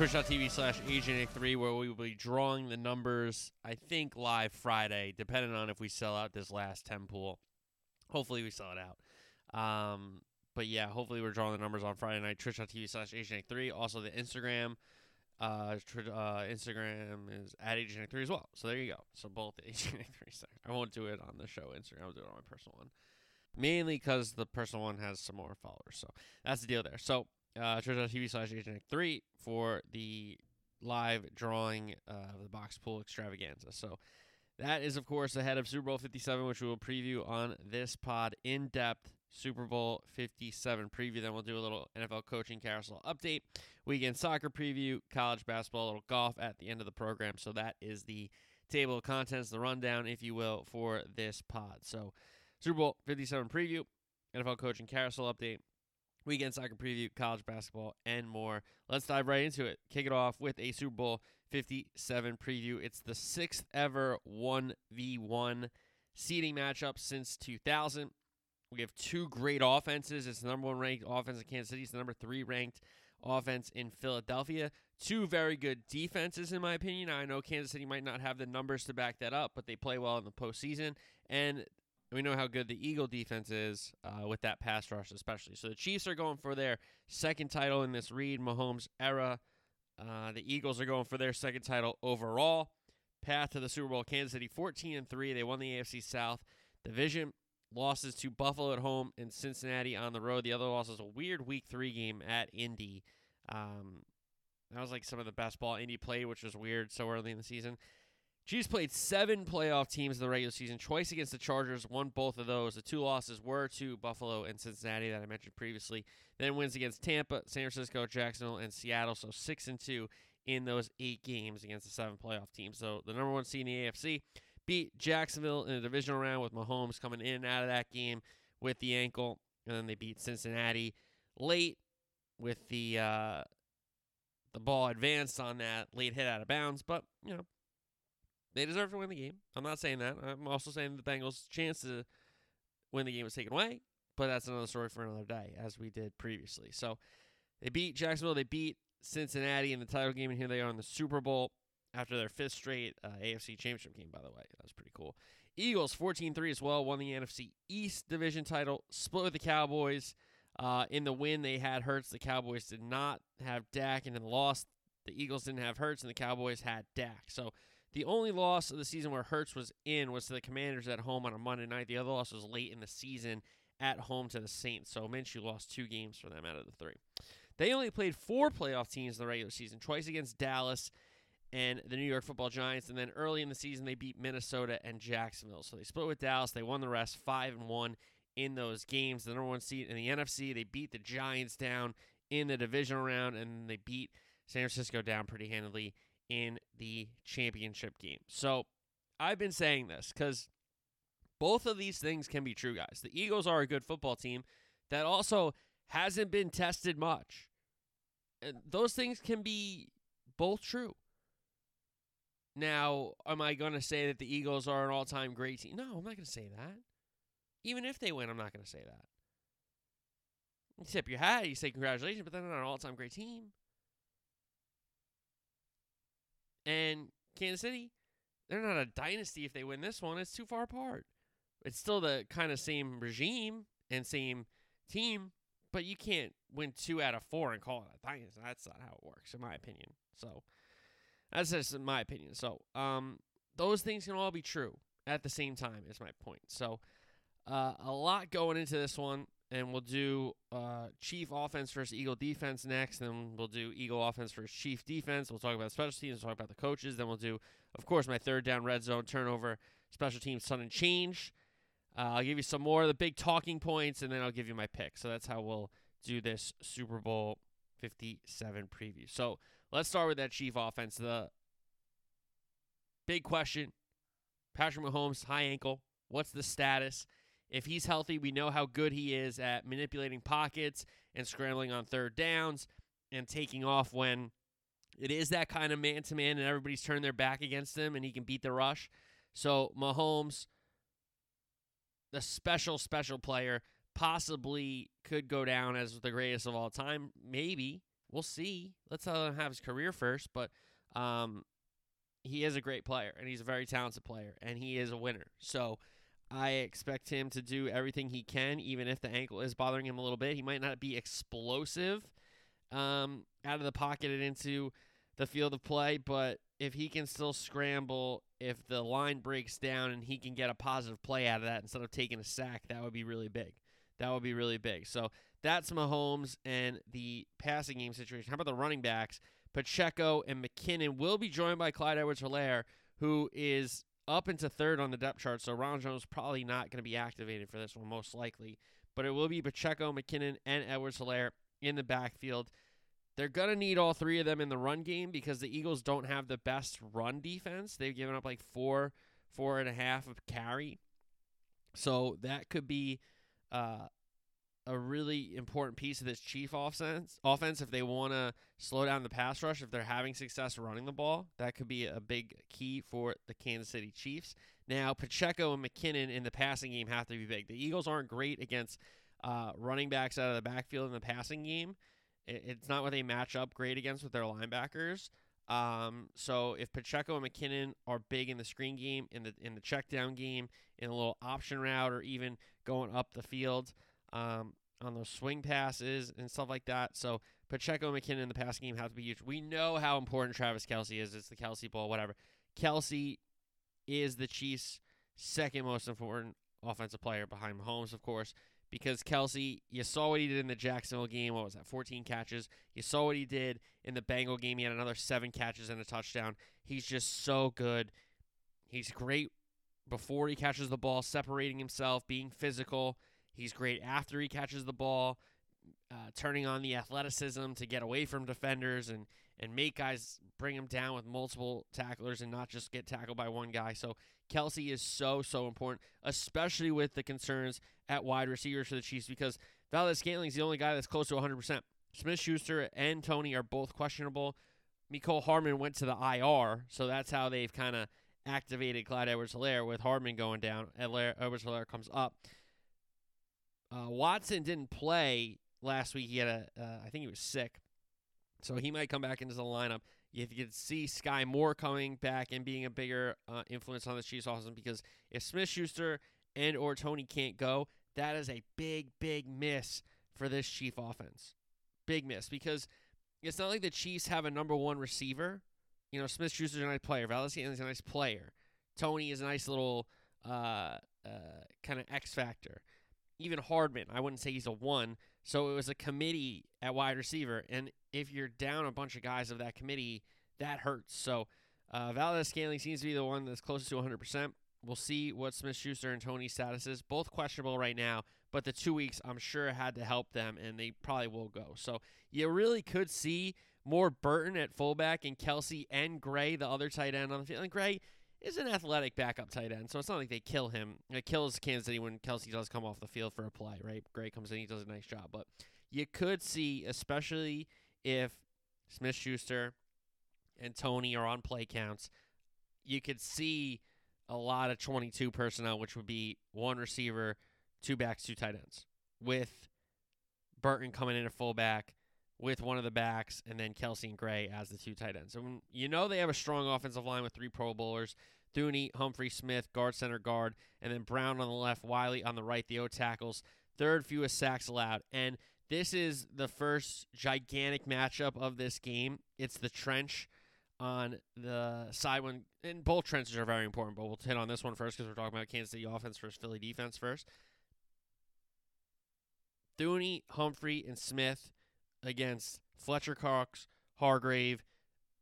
Twitch.tv slash AJ3, where we will be drawing the numbers, I think, live Friday, depending on if we sell out this last 10 pool. Hopefully, we sell it out. Um, but yeah, hopefully, we're drawing the numbers on Friday night. Twitch.tv slash AJ3. Also, the Instagram. Uh, tr- uh, Instagram is at AJ3 as well. So there you go. So both AJ3. I won't do it on the show Instagram. I'll do it on my personal one mainly because the personal one has some more followers. So that's the deal there. So uh, twitch.tv slash AJ3 for the live drawing of the box pool extravaganza. So that is, of course, ahead of Super Bowl 57, which we will preview on this pod in depth. Super Bowl 57 preview. Then we'll do a little NFL coaching carousel update, weekend soccer preview, college basketball, a little golf at the end of the program. So that is the table of contents, the rundown, if you will, for this pod. So Super Bowl 57 preview, NFL coaching carousel update, weekend soccer preview, college basketball, and more. Let's dive right into it. Kick it off with a Super Bowl 57 preview. It's the sixth ever 1v1 seeding matchup since 2000. We have two great offenses. It's the number one ranked offense in Kansas City. It's the number three ranked offense in Philadelphia. Two very good defenses, in my opinion. I know Kansas City might not have the numbers to back that up, but they play well in the postseason. And we know how good the Eagle defense is uh, with that pass rush, especially. So the Chiefs are going for their second title in this Reid Mahomes era. Uh, the Eagles are going for their second title overall. Path to the Super Bowl. Kansas City 14 and three. They won the AFC South division. Losses to Buffalo at home and Cincinnati on the road. The other loss was a weird Week Three game at Indy. Um, that was like some of the best ball Indy played, which was weird so early in the season. Chiefs played seven playoff teams in the regular season, twice against the Chargers, won both of those. The two losses were to Buffalo and Cincinnati that I mentioned previously. Then wins against Tampa, San Francisco, Jacksonville, and Seattle. So six and two in those eight games against the seven playoff teams. So the number one seed in the AFC beat Jacksonville in the divisional round with Mahomes coming in and out of that game with the ankle, and then they beat Cincinnati late with the uh, the ball advanced on that late hit out of bounds. But you know they deserve to win the game. I'm not saying that. I'm also saying the Bengals' chance to win the game was taken away, but that's another story for another day, as we did previously. So they beat Jacksonville. They beat Cincinnati in the title game, and here they are in the Super Bowl after their fifth straight uh, AFC Championship game, by the way. That was pretty cool. Eagles 14 3 as well, won the NFC East Division title, split with the Cowboys. Uh, in the win, they had Hurts. The Cowboys did not have Dak, and in the loss, the Eagles didn't have Hurts, and the Cowboys had Dak. So the only loss of the season where Hurts was in was to the Commanders at home on a Monday night. The other loss was late in the season at home to the Saints. So Minshew lost two games for them out of the three. They only played four playoff teams in the regular season, twice against Dallas and the New York Football Giants, and then early in the season they beat Minnesota and Jacksonville. So they split with Dallas. They won the rest, five and one in those games. The number one seed in the NFC, they beat the Giants down in the divisional round, and they beat San Francisco down pretty handily in the championship game. So I've been saying this because both of these things can be true, guys. The Eagles are a good football team that also hasn't been tested much. And those things can be both true. Now, am I going to say that the Eagles are an all time great team? No, I'm not going to say that. Even if they win, I'm not going to say that. You tip your hat, you say congratulations, but they're not an all time great team. And Kansas City, they're not a dynasty if they win this one. It's too far apart. It's still the kind of same regime and same team, but you can't win two out of four and call it a dynasty. That's not how it works, in my opinion. So that's just in my opinion. So um, those things can all be true at the same time. Is my point. So uh, a lot going into this one and we'll do uh, Chief offense versus Eagle defense next. Then we'll do Eagle offense versus Chief defense. We'll talk about special teams. We'll talk about the coaches. Then we'll do, of course, my third down red zone turnover, special teams sudden change. Uh, I'll give you some more of the big talking points, and then I'll give you my pick. So that's how we'll do this Super Bowl 57 preview. So let's start with that Chief offense. The big question Patrick Mahomes, high ankle. What's the status? If he's healthy, we know how good he is at manipulating pockets and scrambling on third downs and taking off when it is that kind of man to man and everybody's turned their back against him and he can beat the rush. So Mahomes, the special, special player, possibly could go down as the greatest of all time. Maybe. We'll see. Let's let him have his career first. But um, he is a great player and he's a very talented player and he is a winner. So I expect him to do everything he can, even if the ankle is bothering him a little bit. He might not be explosive um, out of the pocket and into the field of play, but if he can still scramble, if the line breaks down and he can get a positive play out of that instead of taking a sack, that would be really big. That would be really big. So that's Mahomes and the passing game situation. How about the running backs? Pacheco and McKinnon will be joined by Clyde Edwards Helaire, who is up into third on the depth chart. So Ronald Jones probably not going to be activated for this one, most likely. But it will be Pacheco, McKinnon, and Edwards Helaire in the backfield. They're going to need all three of them in the run game because the Eagles don't have the best run defense. They've given up like four, four and a half of carry. So that could be uh, a really important piece of this Chief offense. Offense, if they want to slow down the pass rush, if they're having success running the ball, that could be a big key for the Kansas City Chiefs. Now, Pacheco and McKinnon in the passing game have to be big. The Eagles aren't great against uh, running backs out of the backfield in the passing game. It's not what they match up great against with their linebackers. Um, so if Pacheco and McKinnon are big in the screen game, in the in the check down game, in a little option route, or even going up the field, um, on those swing passes and stuff like that. So Pacheco McKinnon in the passing game have to be huge. We know how important Travis Kelce is. It's the Kelce ball, whatever. Kelce is the Chiefs' second most important offensive player behind Mahomes, of course, because Kelce, you saw what he did in the Jacksonville game. What was that? 14 catches. You saw what he did in the Bengal game. He had another seven catches and a touchdown. He's just so good. He's great before he catches the ball, separating himself, being physical. He's great after he catches the ball, uh, turning on the athleticism to get away from defenders and and make guys bring him down with multiple tacklers and not just get tackled by one guy. So Kelce is so so important, especially with the concerns at wide receivers for the Chiefs because Valdes-Scantling is the only guy that's close to 100%. Smith Schuster and Toney are both questionable. Mecole Hardman went to the IR, so that's how they've kind of activated Clyde Edwards Helaire with Hardman going down. Edwards Helaire comes up. Uh, Watson didn't play last week. He had a, uh, I think he was sick, so he might come back into the lineup. You could see Skyy Moore coming back and being a bigger uh, influence on the Chiefs offense because if Smith Schuster and or Toney can't go, that is a big, big miss for this Chief offense. Big miss because it's not like the Chiefs have a number one receiver. You know, Smith Schuster's a nice player. Valdes-Scantling is a nice player. Toney is a nice little uh, uh, kind of X factor even Hardman, I wouldn't say he's a one. So it was a committee at wide receiver, and if you're down a bunch of guys of that committee, that hurts. So uh, Valdes-Scantling seems to be the one that's closest to 100%. We'll see what Smith Schuster and Toney's status is. Both questionable right now, but the two weeks I'm sure had to help them, and they probably will go. So you really could see more Burton at fullback and Kelce and Gray, the other tight end on the field. And Gray, is an athletic backup tight end, so it's not like they kill him. It kills Kansas City when Kelce does come off the field for a play, right? Gray comes in, he does a nice job. But you could see, especially if Smith Schuster and Toney are on play counts, you could see a lot of 22 personnel, which would be one receiver, two backs, two tight ends, with Burton coming in at fullback, with one of the backs, and then Kelce and Gray as the two tight ends. And you know they have a strong offensive line with three Pro Bowlers. Thuney, Humphrey, Smith, guard, center, guard, and then Brown on the left, Wylie on the right, the O tackles. Third fewest sacks allowed. And this is the first gigantic matchup of this game. It's the trench on the side one, and both trenches are very important, but we'll hit on this one first because we're talking about Kansas City offense versus Philly defense first. Thuney, Humphrey, and Smith against Fletcher Cox, Hargrave,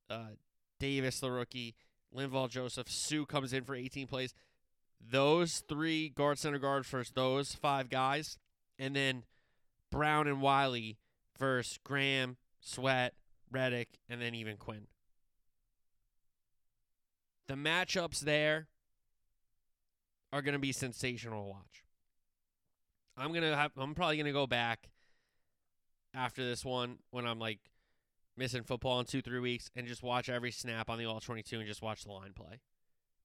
uh, Davis, the rookie, Linval Joseph. Suh comes in for 18 plays. Those three guard center guard first, those five guys, and then Brown and Wylie versus Graham, Sweat, Reddick, and then even Quinn. The matchups there are going to be sensational to watch. I'm to have I'm probably going to go back after this one when I'm like missing football in 2-3 weeks and just watch every snap on the all 22 and just watch the line play.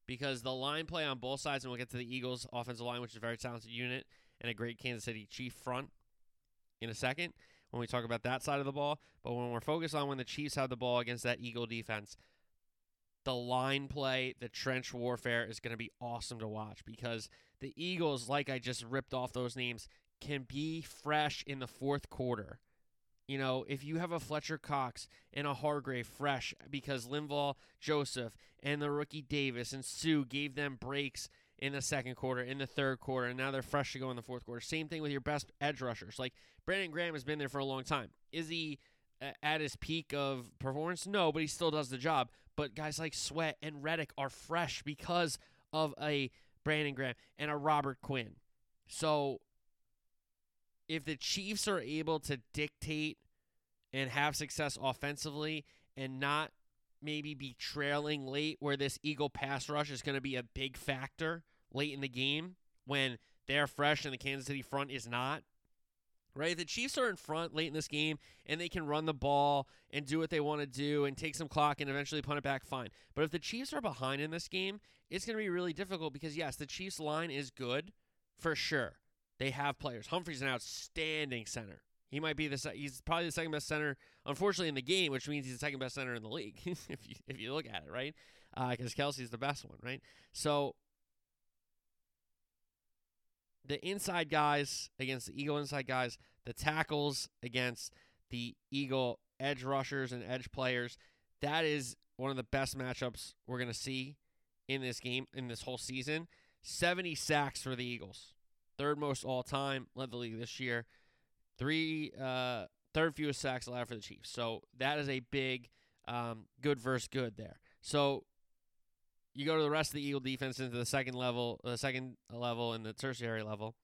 Because the line play on both sides and we'll get to the Eagles offensive line which is a very talented unit and a great Kansas City Chief front in a second when we talk about that side of the ball, but when we're focused on when the Chiefs have the ball against that Eagle defense, the line play, the trench warfare is going to be awesome to watch because the Eagles, like I just ripped off those names, can be fresh in the fourth quarter. You know, if you have a Fletcher Cox and a Hargrave fresh because Linval Joseph and the rookie Davis and Suh gave them breaks in the second quarter, in the third quarter, and now they're fresh to go in the fourth quarter. Same thing with your best edge rushers. Like Brandon Graham has been there for a long time. Is he uh, at his peak of performance? No, but he still does the job. But guys like Sweat and Reddick are fresh because of a Brandon Graham and a Robert Quinn. So if the Chiefs are able to dictate and have success offensively and not maybe be trailing late where this Eagle pass rush is going to be a big factor late in the game when they're fresh and the Kansas City front is not, right? The Chiefs are in front late in this game and they can run the ball and do what they want to do and take some clock and eventually punt it back, fine. But if the Chiefs are behind in this game, it's going to be really difficult because, yes, the Chiefs line is good for sure. They have players. Humphrey's an outstanding center. He might be the he's probably the second best center, unfortunately, in the game, which means he's the second best center in the league if you if you look at it, right? Because uh, Kelce's the best one, right? So the inside guys against the Eagle inside guys, the tackles against the Eagle edge rushers and edge players. That is one of the best matchups we're going to see in this game, in this whole season. 70 sacks for the Eagles. Third most all time, led the league this year. Three, uh, third fewest sacks allowed for the Chiefs. So that is a big um, good versus good there. So you go to the rest of the Eagle defense into the second level, the second level, and the tertiary level.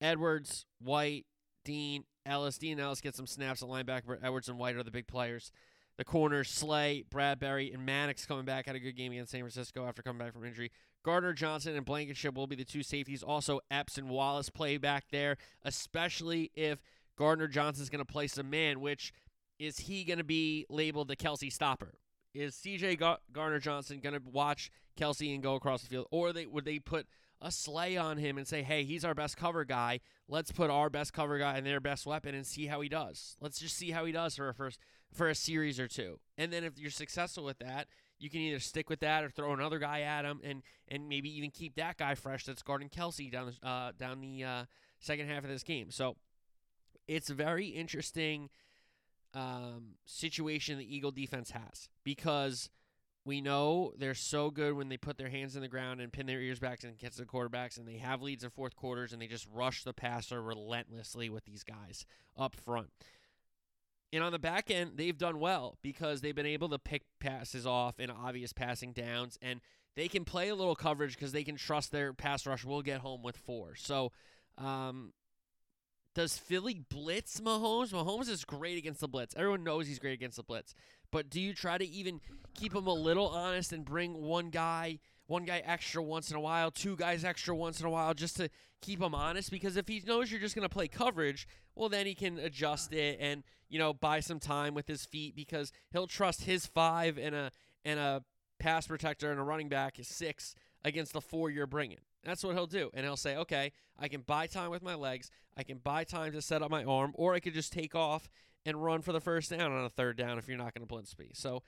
Edwards, White, Dean, Ellis. Dean Ellis get some snaps at linebacker. Edwards and White are the big players. The corners, Slay, Bradberry, and Maddox coming back. Had a good game against San Francisco after coming back from injury. Gardner Johnson and Blankenship will be the two safeties. Also, Epps and Wallace play back there, especially if Gardner Johnson's going to play some man, which is he going to be labeled the Kelce stopper? Is CJ Gardner Johnson going to watch Kelce and go across the field? Or they would they put a slay on him and say, hey, he's our best cover guy. Let's put our best cover guy and their best weapon and see how he does. Let's just see how he does for a first for a series or two. And then if you're successful with that, you can either stick with that or throw another guy at him and and maybe even keep that guy fresh that's guarding Kelce down the uh, down the uh, second half of this game. So it's a very interesting um, situation the Eagle defense has because we know they're so good when they put their hands in the ground and pin their ears back and catch the quarterbacks, and they have leads in fourth quarters, and they just rush the passer relentlessly with these guys up front. And on the back end, they've done well because they've been able to pick passes off in obvious passing downs, and they can play a little coverage because they can trust their pass rush will get home with four. So, um, does Philly blitz Mahomes? Mahomes is great against the blitz. Everyone knows he's great against the blitz. But do you try to even keep him a little honest and bring one guy, one guy extra once in a while, two guys extra once in a while, just to keep him honest? Because if he knows you're just going to play coverage, well, then he can adjust it and you know buy some time with his feet because he'll trust his five and a and a pass protector and a running back is six against the four you're bringing. That's what he'll do. And he'll say, okay, I can buy time with my legs. I can buy time to set up my arm, or I could just take off and run for the first down on a third down if you're not going to blitz me. So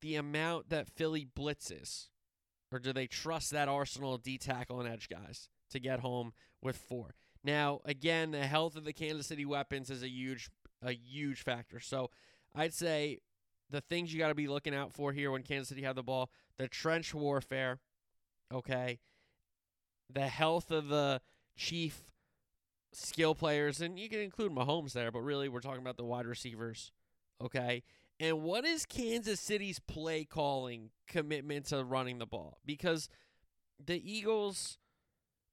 the amount that Philly blitzes, or do they trust that arsenal D tackle and edge guys to get home with four? Now, again, the health of the Kansas City weapons is a huge, a huge factor. So I'd say the things you got to be looking out for here when Kansas City have the ball, the trench warfare, okay, the health of the chief skill players, and you can include Mahomes there, but really we're talking about the wide receivers, okay? And what is Kansas City's play calling commitment to running the ball? Because the Eagles,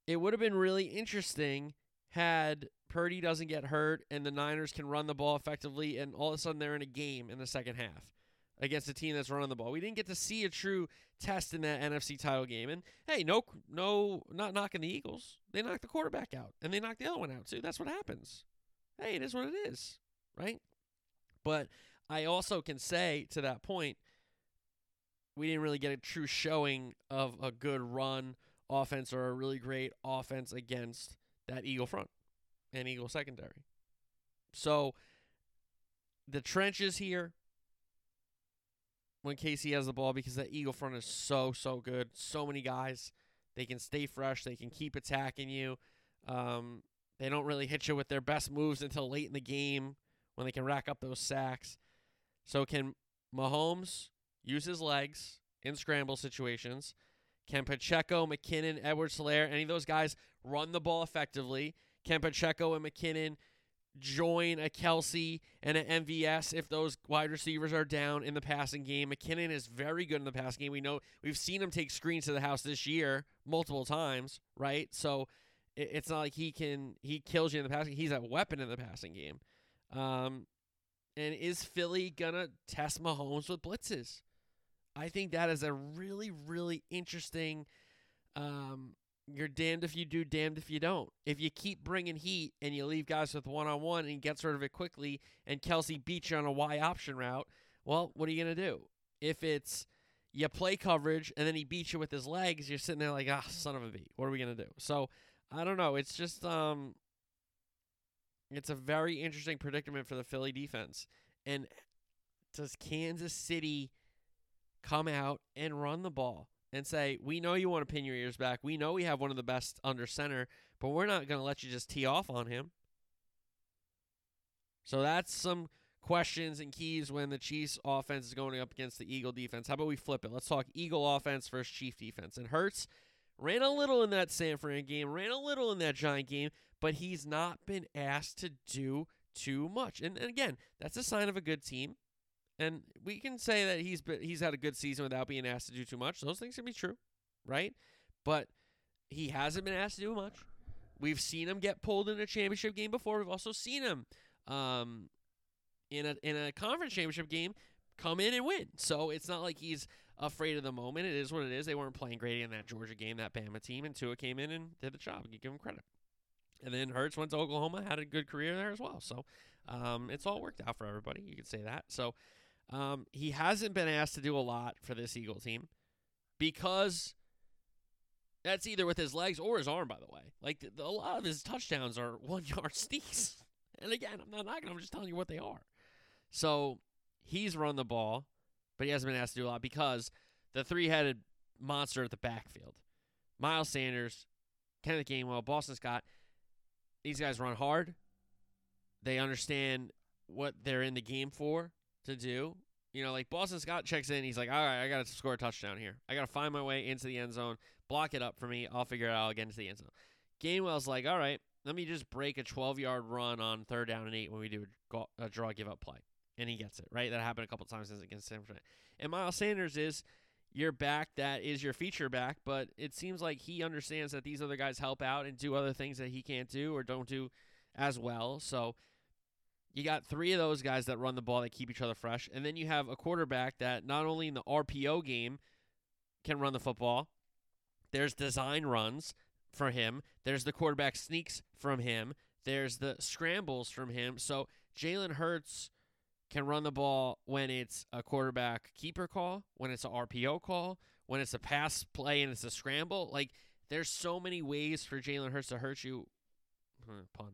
it would have been really interesting had Purdy doesn't get hurt and the Niners can run the ball effectively, and all of a sudden they're in a game in the second half. against a team that's running the ball. We didn't get to see a true test in that NFC title game. And hey, no, no, not knocking the Eagles. They knocked the quarterback out, and they knocked the other one out too. That's what happens. Hey, it is what it is, right? But I also can say to that point, we didn't really get a true showing of a good run offense or a really great offense against that Eagle front and Eagle secondary. So the trenches here when KC has the ball because that Eagle front is so so good. So many guys, they can stay fresh. They can keep attacking you. Um, they don't really hit you with their best moves until late in the game when they can rack up those sacks. So can Mahomes use his legs in scramble situations? Can Pacheco, McKinnon, Edwards Helaire, any of those guys run the ball effectively? Can Pacheco and McKinnon join a Kelce and an MVS if those wide receivers are down in the passing game. McKinnon is very good in the passing game. We know we've seen him take screens to the house this year multiple times, right? So it's not like he can he kills you in the passing. He's a weapon in the passing game. Um, and is Philly gonna test Mahomes with blitzes? I think that is a really really interesting um, you're damned if you do, damned if you don't. If you keep bringing heat and you leave guys with one on one and he gets rid of it quickly and Kelce beats you on a Y option route, well, what are you going to do? If it's you play coverage and then he beats you with his legs, you're sitting there like, ah, son of a beat. What are we going to do? So I don't know. It's just, um, it's a very interesting predicament for the Philly defense. And does Kansas City come out and run the ball? and say, "We know you want to pin your ears back. We know we have one of the best under center, but we're not going to let you just tee off on him." So that's some questions and keys when the Chiefs offense is going up against the Eagle defense. How about we flip it? Let's talk Eagle offense versus Chief defense. And Hurts ran a little in that San Fran game, ran a little in that Giant game, but he's not been asked to do too much. And, and again, that's a sign of a good team. And we can say that he's been, he's had a good season without being asked to do too much. Those things can be true, right? But he hasn't been asked to do much. We've seen him get pulled in a championship game before. We've also seen him um, in a in a conference championship game come in and win. So it's not like he's afraid of the moment. It is what it is. They weren't playing great in that Georgia game, that Bama team, and Tua came in and did the job. You give him credit. And then Hurts went to Oklahoma, had a good career there as well. So um, it's all worked out for everybody. You could say that. So um, he hasn't been asked to do a lot for this Eagle team because that's either with his legs or his arm, by the way. Like, the, a lot of his touchdowns are one yard sneaks. And again, I'm not knocking, I'm just telling you what they are. So he's run the ball, but he hasn't been asked to do a lot because the three headed monster at the backfield Miles Sanders, Kenneth Gainwell, Boston Scott these guys run hard. They understand what they're in the game for to do. You know, like Boston Scott checks in. He's like, all right, I got to score a touchdown here. I got to find my way into the end zone, block it up for me. I'll figure it out. I'll get into the end zone. Gainwell's like, all right, let me just break a 12 yard run on third down and eight when we do a, draw give up play. And he gets it, right? That happened a couple times against San. And Miles Sanders is your back that is your feature back, but it seems like he understands that these other guys help out and do other things that he can't do or don't do as well. So you got three of those guys that run the ball that keep each other fresh, and then you have a quarterback that not only in the RPO game can run the football, there's design runs for him, there's the quarterback sneaks from him, there's the scrambles from him. So Jalen Hurts can run the ball when it's a quarterback keeper call, when it's an RPO call, when it's a pass play and it's a scramble. Like there's so many ways for Jalen Hurts to hurt you. Pun.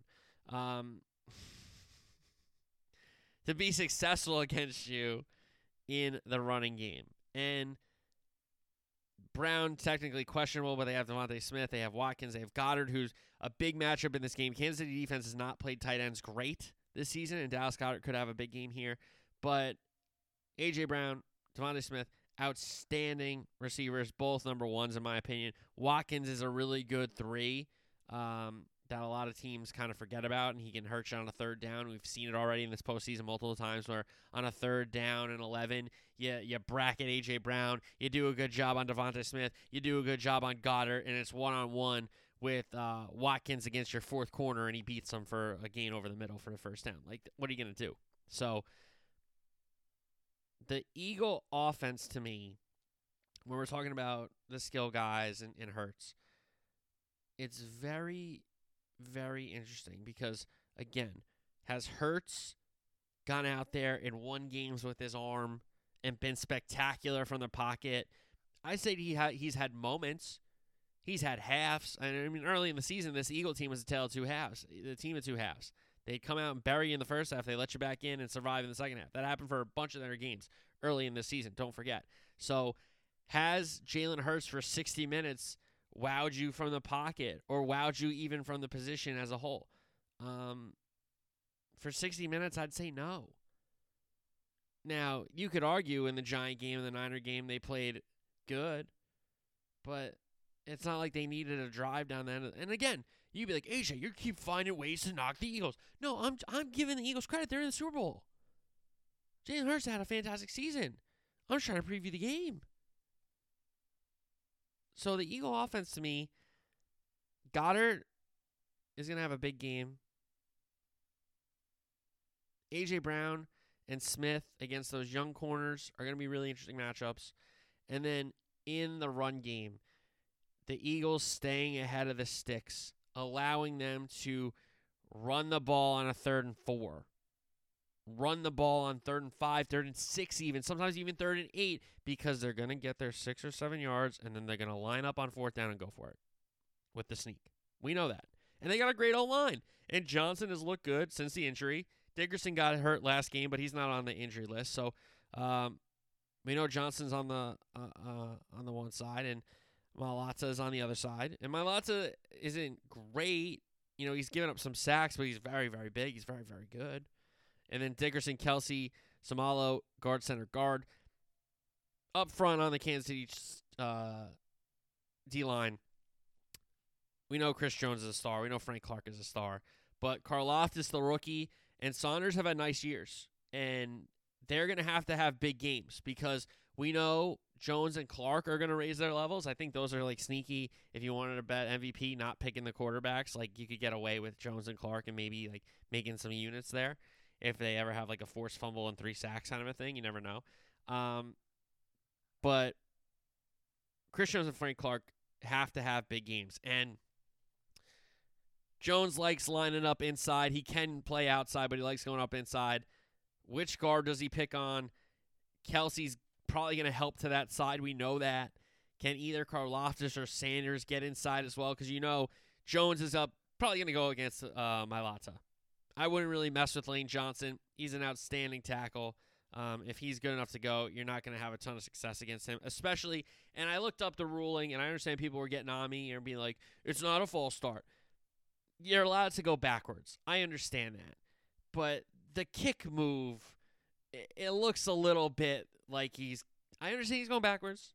Um, to be successful against you in the running game. And Brown technically questionable, but they have DeVonta Smith, they have Watkins, they have Goedert, who's a big matchup in this game. Kansas City defense has not played tight ends great this season, and Dallas Goedert could have a big game here. But AJ Brown, DeVonta Smith, outstanding receivers, both number ones in my opinion. Watkins is a really good three. Um, that a lot of teams kind of forget about, and he can hurt you on a third down. We've seen it already in this postseason multiple times where on a third down and 11, you, you bracket A.J. Brown, you do a good job on DeVonta Smith, you do a good job on Goedert, and it's one on one with uh, Watkins against your fourth corner, and he beats them for a gain over the middle for the first down. Like, what are you going to do? So the Eagle offense to me, when we're talking about the skill guys and, and Hurts, it's very, very interesting because again, has Hurts gone out there and won games with his arm and been spectacular from the pocket? I say he ha- he's had moments. He's had halves. I mean, early in the season, this Eagle team was a tale of two halves. The team of two halves. They'd come out and bury you in the first half. They let you back in and survive in the second half. That happened for a bunch of their games early in the season. Don't forget. So, has Jalen Hurts for 60 minutes wowed you from the pocket or wowed you even from the position as a whole? Um, for 60 minutes, I'd say no. Now, you could argue in the Giant game and the Niner game, they played good, but it's not like they needed a drive down the end. And again, you'd be like, AJ, you keep finding ways to knock the Eagles. No, I'm I'm giving the Eagles credit. They're in the Super Bowl. Jalen Hurts had a fantastic season. I'm just trying to preview the game. So the Eagle offense to me, Goedert is gonna have a big game. AJ Brown and Smith against those young corners are gonna be really interesting matchups. And then in the run game, the Eagles staying ahead of the sticks, allowing them to run the ball on a third and four, run the ball on third and five, third and six, even sometimes even third and eight, because they're going to get their six or seven yards and then they're going to line up on fourth down and go for it with the sneak. We know that. And they got a great old line. And Johnson has looked good since the injury. Dickerson got hurt last game, but he's not on the injury list. So um, we know Johnson's on the uh, uh, on the one side, and Mailata is on the other side. And Mailata isn't great. You know, he's given up some sacks, but he's very, very big. He's very, very good. And then Dickerson, Kelce, Seumalo, guard, center, guard. Up front on the Kansas City uh, D line, we know Chris Jones is a star. We know Frank Clark is a star. But Karlaftis, the rookie, and Saunders have had nice years. And they're going to have to have big games because we know Jones and Clark are going to raise their levels. I think those are like sneaky. If you wanted to bet MVP, not picking the quarterbacks, like you could get away with Jones and Clark and maybe like making some units there. If they ever have like a forced fumble and three sacks kind of a thing, you never know. Um, but Chris Jones and Frank Clark have to have big games. And Jones likes lining up inside. He can play outside, but he likes going up inside. Which guard does he pick on? Kelce's probably going to help to that side. We know that. Can either Karlaftis or Saunders get inside as well? Because you know Jones is up, probably going to go against uh, Mailata. I wouldn't really mess with Lane Johnson. He's an outstanding tackle. Um, if he's good enough to go, you're not going to have a ton of success against him, especially. And I looked up the ruling, and I understand people were getting on me and being like, it's not a false start. You're allowed to go backwards. I understand that. But the kick move, it, it looks a little bit like he's. I understand he's going backwards,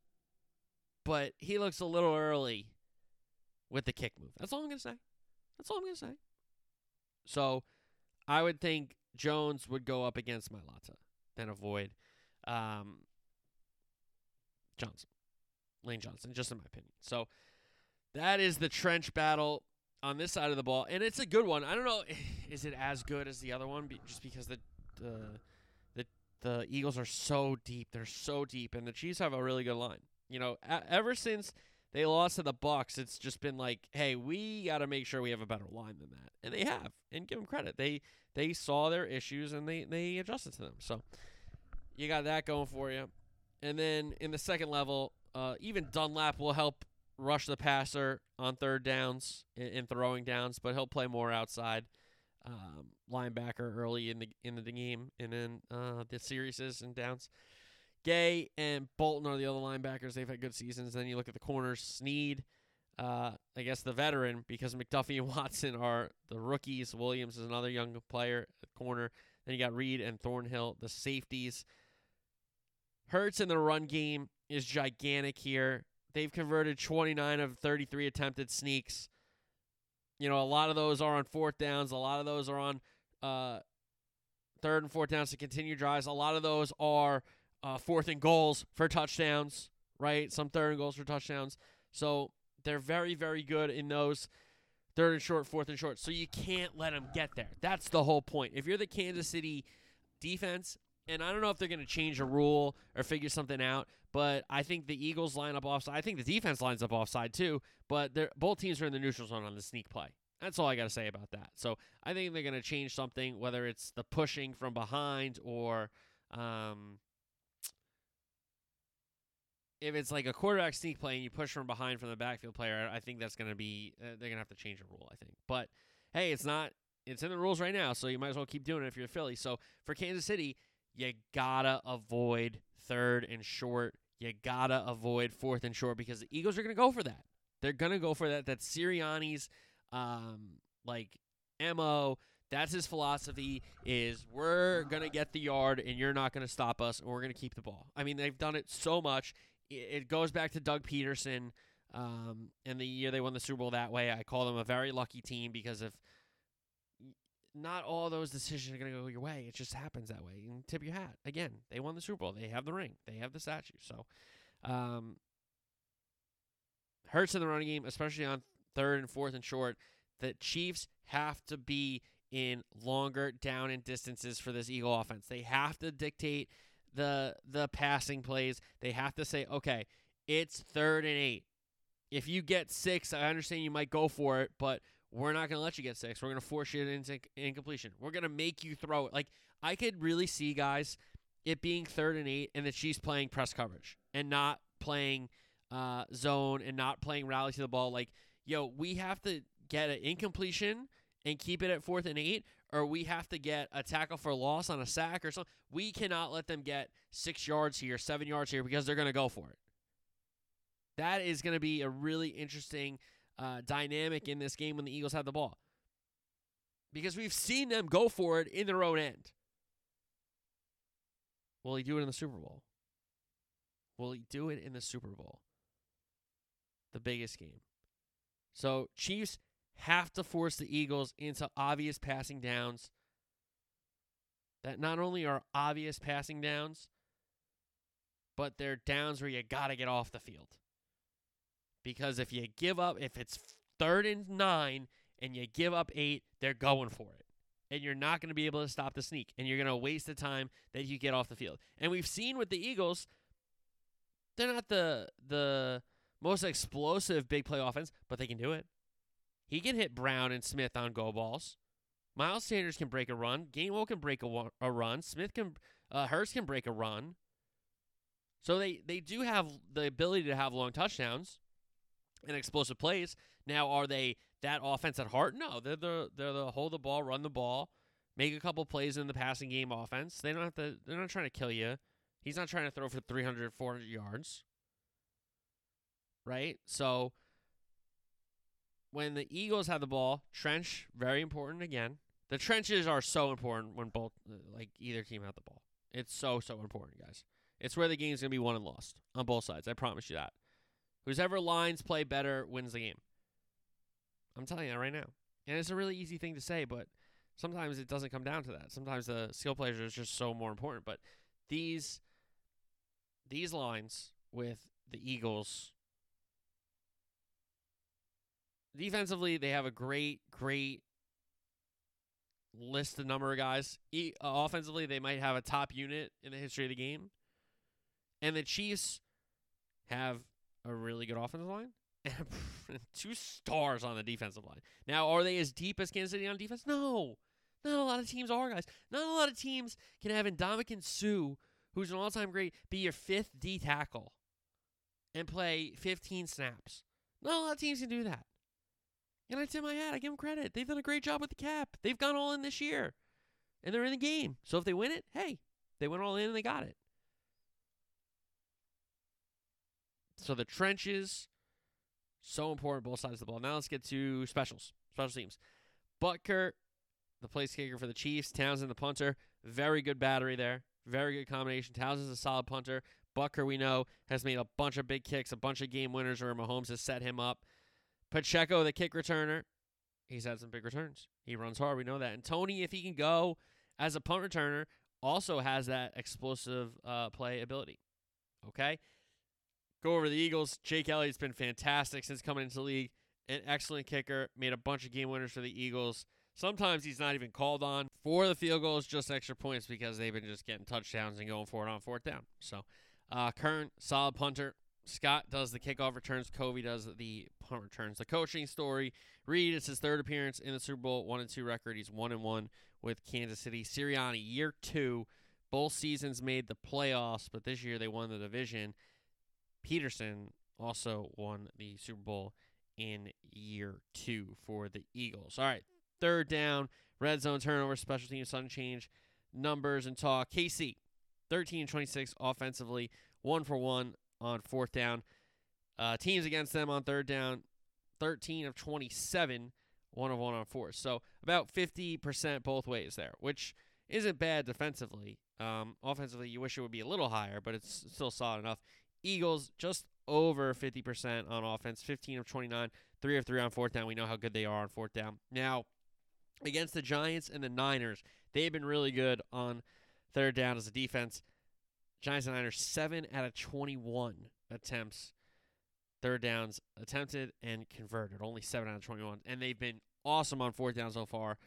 but he looks a little early with the kick move. That's all I'm going to say. That's all I'm going to say. So I would think Jones would go up against Mailata then avoid um, Johnson, Lane Johnson, just in my opinion. So that is the trench battle on this side of the ball, and it's a good one. I don't know, is it as good as the other one? Just because the the the Eagles are so deep, they're so deep, and the Chiefs have a really good line. You know, ever since they lost to the Bucks, it's just been like, hey, we got to make sure we have a better line than that, and they have. And give them credit, they they saw their issues and they they adjusted to them. So you got that going for you. And then in the second level, uh, even Dunlap will help rush the passer on third downs and, throwing downs, but he'll play more outside um, linebacker early in the in the game and then uh, the series is and downs. Gay and Bolton are the other linebackers. They've had good seasons. Then you look at the corners. Sneed, uh, I guess the veteran, because McDuffie and Watson are the rookies. Williams is another young player at corner. Then you got Reid and Thornhill, the safeties. Hurts in the run game is gigantic here. They've converted 29 of 33 attempted sneaks. You know, a lot of those are on fourth downs. A lot of those are on uh, third and fourth downs to continue drives. A lot of those are uh, fourth and goals for touchdowns, right? Some third and goals for touchdowns. So they're very, very good in those third and short, fourth and short. So you can't let them get there. That's the whole point. If you're the Kansas City defense, And I don't know if they're going to change a rule or figure something out, but I think the Eagles line up offside. I think the defense lines up offside too, but they're, both teams are in the neutral zone on the sneak play. That's all I got to say about that. So I think they're going to change something, whether it's the pushing from behind or um, if it's like a quarterback sneak play and you push from behind from the backfield player. I think that's going to be uh, they're going to have to change a rule. I think, but hey, it's not. It's in the rules right now, so you might as well keep doing it if you're Philly. So for Kansas City, you gotta avoid third and short. You gotta avoid fourth and short because the Eagles are gonna go for that. They're gonna go for that. That's Sirianni's um, like mo. That's his philosophy. Is we're gonna get the yard and you're not gonna stop us, and we're gonna keep the ball. I mean, they've done it so much. It goes back to Doug Pederson Um, and the year they won the Super Bowl that way, I call them a very lucky team because if not all those decisions are going to go your way, it just happens that way. And tip your hat. Again, they won the Super Bowl. They have the ring. They have the statue. So, um, hurts in the running game, especially on third and fourth and short. The Chiefs have to be in longer down and distances for this Eagle offense. They have to dictate the the passing plays. They have to say, okay, it's third and eight. If you get six, I understand you might go for it, but we're not going to let you get six. We're going to force you into incompletion. We're going to make you throw it. Like, I could really see, guys, it being third and eight and the Chiefs playing press coverage and not playing uh, zone and not playing rally to the ball. Like, yo, we have to get an incompletion and keep it at fourth and eight, or we have to get a tackle for loss on a sack or something. We cannot let them get six yards here, seven yards here, because they're going to go for it. That is going to be a really interesting uh, dynamic in this game when the Eagles have the ball. Because we've seen them go for it in their own end. Will he do it in the Super Bowl? Will he do it in the Super Bowl? The biggest game. So, Chiefs have to force the Eagles into obvious passing downs that not only are obvious passing downs, but they're downs where you got to get off the field. Because if you give up, if it's third and nine and you give up eight, they're going for it. And you're not going to be able to stop the sneak. And you're going to waste the time that you get off the field. And we've seen with the Eagles, they're not the the most explosive big play offense, but they can do it. He can hit Brown and Smith on go balls. Miles Sanders can break a run. Gainwell can break a, a run. Smith can, uh, Hurts can break a run. So they, they do have the ability to have long touchdowns and explosive plays. Now, are they that offense at heart? No, they're the they're the hold the ball, run the ball, make a couple plays in the passing game offense. They don't have to. They're not trying to kill you. He's not trying to throw for 300, 400 yards. Right? So when the Eagles have the ball, trench very important again. The trenches are so important when both like either team have the ball. It's so so important, guys. It's where the game's gonna be won and lost on both sides. I promise you that. Whoever lines play better wins the game. I'm telling you that right now. And it's a really easy thing to say, but sometimes it doesn't come down to that. Sometimes the skill players are just so more important. But these these lines with the Eagles defensively, they have a great, great list of number of guys. E- uh, offensively, they might have a top unit in the history of the game. And the Chiefs have a really good offensive line and two stars on the defensive line. Now, are they as deep as Kansas City on defense? No. Not a lot of teams are, guys. Not a lot of teams can have Ndamukong Suh, who's an all time great, be your fifth D tackle and play 15 snaps. Not a lot of teams can do that. And I tip my hat. I give them credit. They've done a great job with the cap. They've gone all in this year. And they're in the game. So if they win it, hey, they went all in and they got it. So the trenches, so important both sides of the ball. Now let's get to specials, special teams. Butker, the place kicker for the Chiefs. Townsend, the punter. Very good battery there. Very good combination. Townsend's a solid punter. Butker, we know, has made a bunch of big kicks, a bunch of game winners where Mahomes has set him up. Pacheco, the kick returner, he's had some big returns. He runs hard. We know that. And Toney, if he can go as a punt returner, also has that explosive uh, play ability. Okay? Go over the Eagles. Jake Elliott's been fantastic since coming into the league. An excellent kicker. Made a bunch of game winners for the Eagles. Sometimes he's not even called on for the field goals, just extra points because they've been just getting touchdowns and going for it on fourth down. So, uh, Kern, solid punter. Scott does the kickoff returns. Covey does the punt returns. The coaching story. Reid, it's his third appearance in the Super Bowl, one and two record. He's one and one with Kansas City. Sirianni, year two. Both seasons made the playoffs, but this year they won the division. Pederson also won the Super Bowl in year two for the Eagles. All right, third down, red zone turnover, special teams, sudden change, numbers and talk. KC, 13 26 offensively, one for one on fourth down. Uh, teams against them on third down, 13 of 27, one of one on fourth. So about 50% both ways there, which isn't bad defensively. Um, offensively, you wish it would be a little higher, but it's still solid enough. Eagles just over 50% on offense, 15 of 29, 3 of 3 on fourth down. We know how good they are on fourth down. Now, against the Giants and the Niners, they've been really good on third down as a defense. Giants and Niners, 7 out of 21 attempts, third downs attempted and converted. Only 7 out of 21. And they've been awesome on fourth down so far.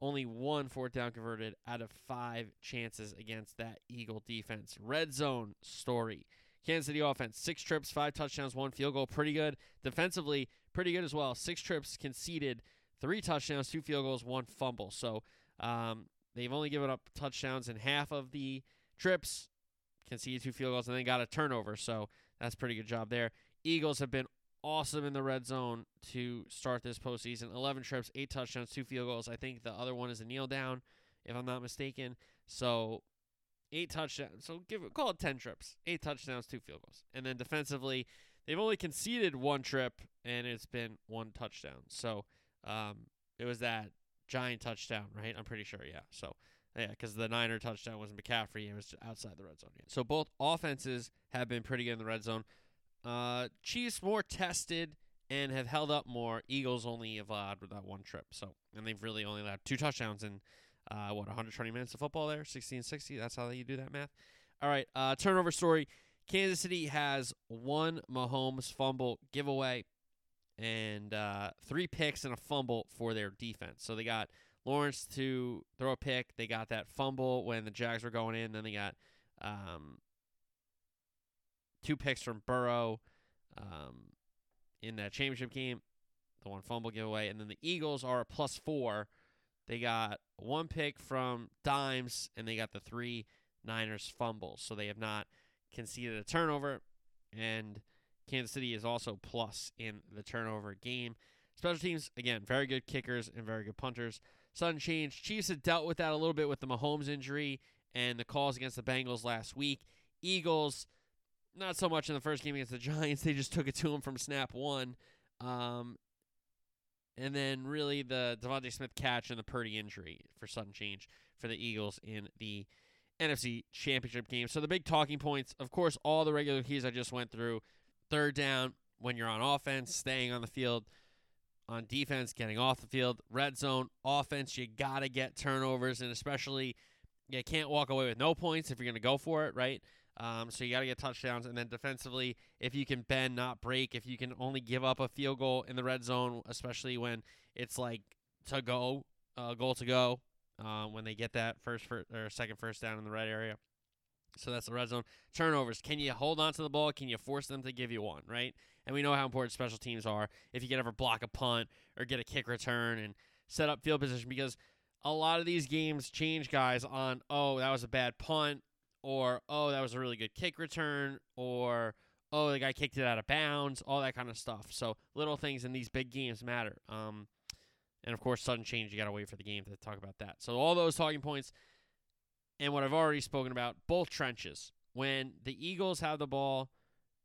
Only one fourth down converted out of five chances against that Eagle defense. Red zone story. Kansas City offense, six trips, five touchdowns, one field goal. Pretty good. Defensively, pretty good as well. Six trips conceded, three touchdowns, two field goals, one fumble. So um, they've only given up touchdowns in half of the trips, conceded two field goals, and then got a turnover. So that's pretty good job there. Eagles have been awesome in the red zone to start this postseason. 11 trips, eight touchdowns, two field goals. I think the other one is a kneel down, if I'm not mistaken. So eight touchdowns. So give call it ten trips, eight touchdowns, two field goals, and then defensively, they've only conceded one trip, and it's been one touchdown. So um, it was that giant touchdown, right? I'm pretty sure, yeah. So yeah, because the Niner touchdown wasn't McCaffrey; it was outside the red zone. So both offenses have been pretty good in the red zone. Uh, Chiefs more tested and have held up more. Eagles only have allowed that one trip. So and they've really only allowed two touchdowns in uh, what 120 minutes of football there? 1660 that's how you do that math? All right uh, turnover story. Kansas city has one mahomes fumble giveaway and uh, three picks and a fumble for their defense. So they got lawrence to throw a pick. They got that fumble when the jags were going in. Then they got um, two picks from burrow um, in that championship game. The one fumble giveaway. And then the eagles are a plus four they got one pick from Dimes, and they got the three Niners fumbles. So they have not conceded a turnover. And Kansas City is also plus in the turnover game. Special teams, again, very good kickers and very good punters. Sudden change. Chiefs have dealt with that a little bit with the Mahomes injury and the calls against the Bengals last week. Eagles, not so much in the first game against the Giants. They just took it to them from snap one. Um, and then really the DeVonta Smith catch and the Purdy injury for sudden change for the Eagles in the NFC Championship game. So the big talking points, of course, all the regular keys I just went through. Third down when you're on offense, staying on the field. On defense, getting off the field. Red zone offense, you gotta get turnovers, and especially you can't walk away with no points if you're gonna go for it, right? Um, so you got to get touchdowns, and then defensively, if you can bend, not break, if you can only give up a field goal in the red zone, especially when it's like to go, uh, goal to go, uh, when they get that first, first or second first down in the red area. So that's the red zone. Turnovers. Can you hold on to the ball? Can you force them to give you one, right? And we know how important special teams are. If you can ever block a punt or get a kick return and set up field position, because a lot of these games change guys on, oh, that was a bad punt or oh that was a really good kick return or oh the guy kicked it out of bounds all that kind of stuff. So little things in these big games matter. Um, and of course sudden change you got to wait for the game to talk about that. So all those talking points and what i've already spoken about both trenches. When the eagles have the ball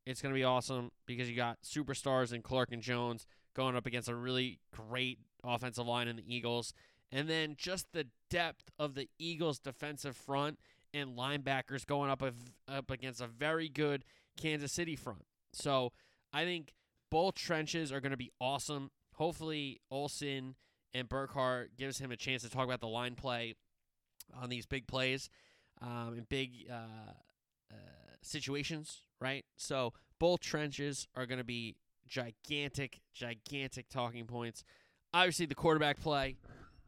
it's going to be awesome because you got superstars and clark and jones going up against a really great offensive line in the eagles. And then just the depth of the eagles defensive front and linebackers going up, up against a very good Kansas City front. So I think both trenches are going to be awesome. Hopefully, Olsen and Burkhardt gives him a chance to talk about the line play on these big plays um, in big uh, uh, situations, right? So both trenches are going to be gigantic, gigantic talking points. Obviously, the quarterback play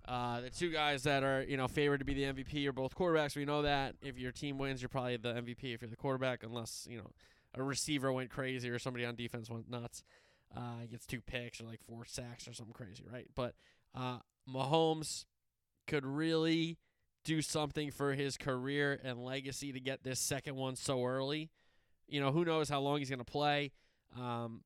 Uh, the two guys that are you know favored to be the MVP are both quarterbacks. We know that if your team wins, you're probably the MVP if you're the quarterback, unless you know a receiver went crazy or somebody on defense went nuts, uh, gets two picks or like four sacks or something crazy, right? But uh, Mahomes could really do something for his career and legacy to get this second one so early. You know, who knows how long he's going to play. Um,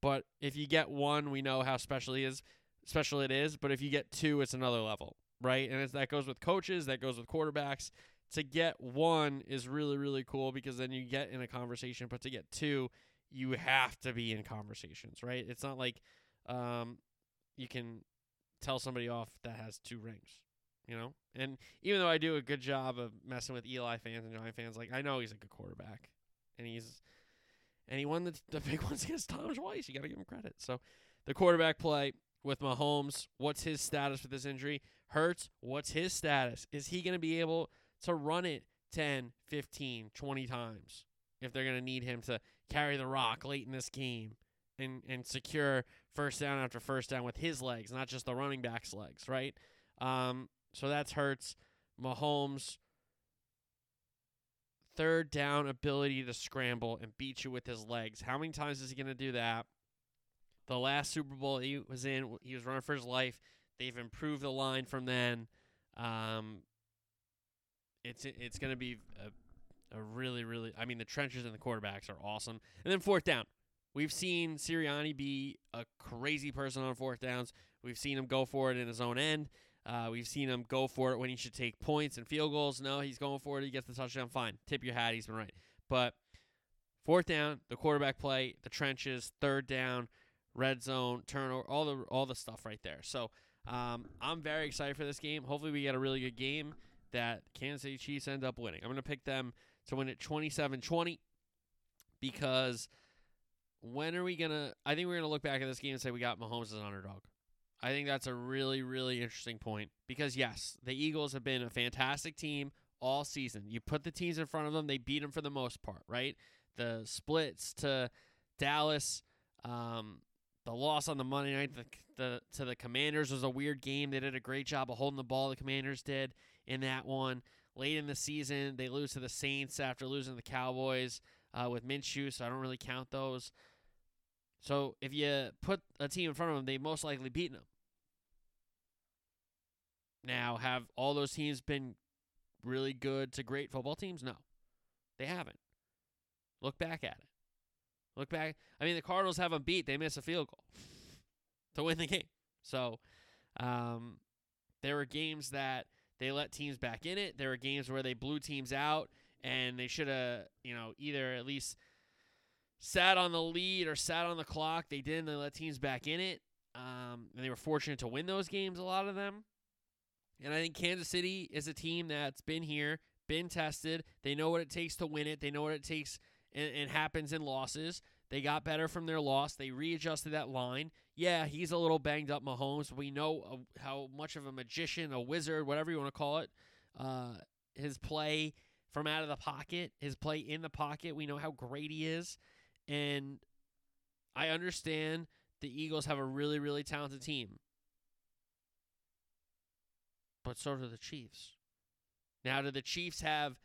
but if you get one, we know how special he is, special it is. But if you get two, it's another level, right? And it's that goes with coaches, that goes with quarterbacks. To get one is really, really cool because then you get in a conversation. But to get two, you have to be in conversations, right? It's not like um, you can tell somebody off that has two rings you know. And even though I do a good job of messing with Eli fans and Giant fans, like I know he's a good quarterback, and he's and he won the the big ones against Tom twice. You got to give him credit. So the quarterback play with Mahomes, what's his status with this injury? Hurts, what's his status? Is he going to be able to run it 10, 15, 20 times if they're going to need him to carry the rock late in this game and and secure first down after first down with his legs, not just the running back's legs, right? Um, so that's Hurts. Mahomes, third down ability to scramble and beat you with his legs. How many times is he going to do that? The last Super Bowl he was in, he was running for his life. They've improved the line from then. Um, it's it's going to be a, a really really. I mean, the trenches and the quarterbacks are awesome. And then fourth down, we've seen Sirianni be a crazy person on fourth downs. We've seen him go for it in his own end. Uh, we've seen him go for it when he should take points and field goals. No, he's going for it. He gets the touchdown. Fine. Tip your hat. He's been right. But fourth down, the quarterback play, the trenches, third down, red zone, turnover, all the all the stuff right there. So um, I'm very excited for this game. Hopefully, we get a really good game that Kansas City Chiefs end up winning. I'm going to pick them to win at 27 20 because when are we going to? I think we're going to look back at this game and say we got Mahomes as an underdog. I think that's a really, really interesting point because, yes, the Eagles have been a fantastic team all season. You put the teams in front of them, they beat them for the most part, right? The splits to Dallas, um, the loss on the Monday night the, the, to the Commanders was a weird game. They did a great job of holding the ball, the Commanders did in that one. Late in the season, they lose to the Saints after losing to the Cowboys uh, with Minshew, so I don't really count those. So if you put a team in front of them, they most likely beaten them. Now, have all those teams been really good to great football teams? No, they haven't. Look back at it. Look back. I mean, the Cardinals have them beat. They miss a field goal to win the game. So um, there were games that they let teams back in it. There were games where they blew teams out, and they should have, you know, either at least sat on the lead or sat on the clock. They didn't. They let teams back in it. Um, and they were fortunate to win those games, a lot of them. And I think Kansas City is a team that's been here, been tested. They know what it takes to win it. They know what it takes and, and happens in losses. They got better from their loss. They readjusted that line. Yeah, he's a little banged up, Mahomes. We know uh, how much of a magician, a wizard, whatever you want to call it, uh, his play from out of the pocket, his play in the pocket. We know how great he is. And I understand the Eagles have a really, really talented team. But so do the Chiefs. Now, do the Chiefs have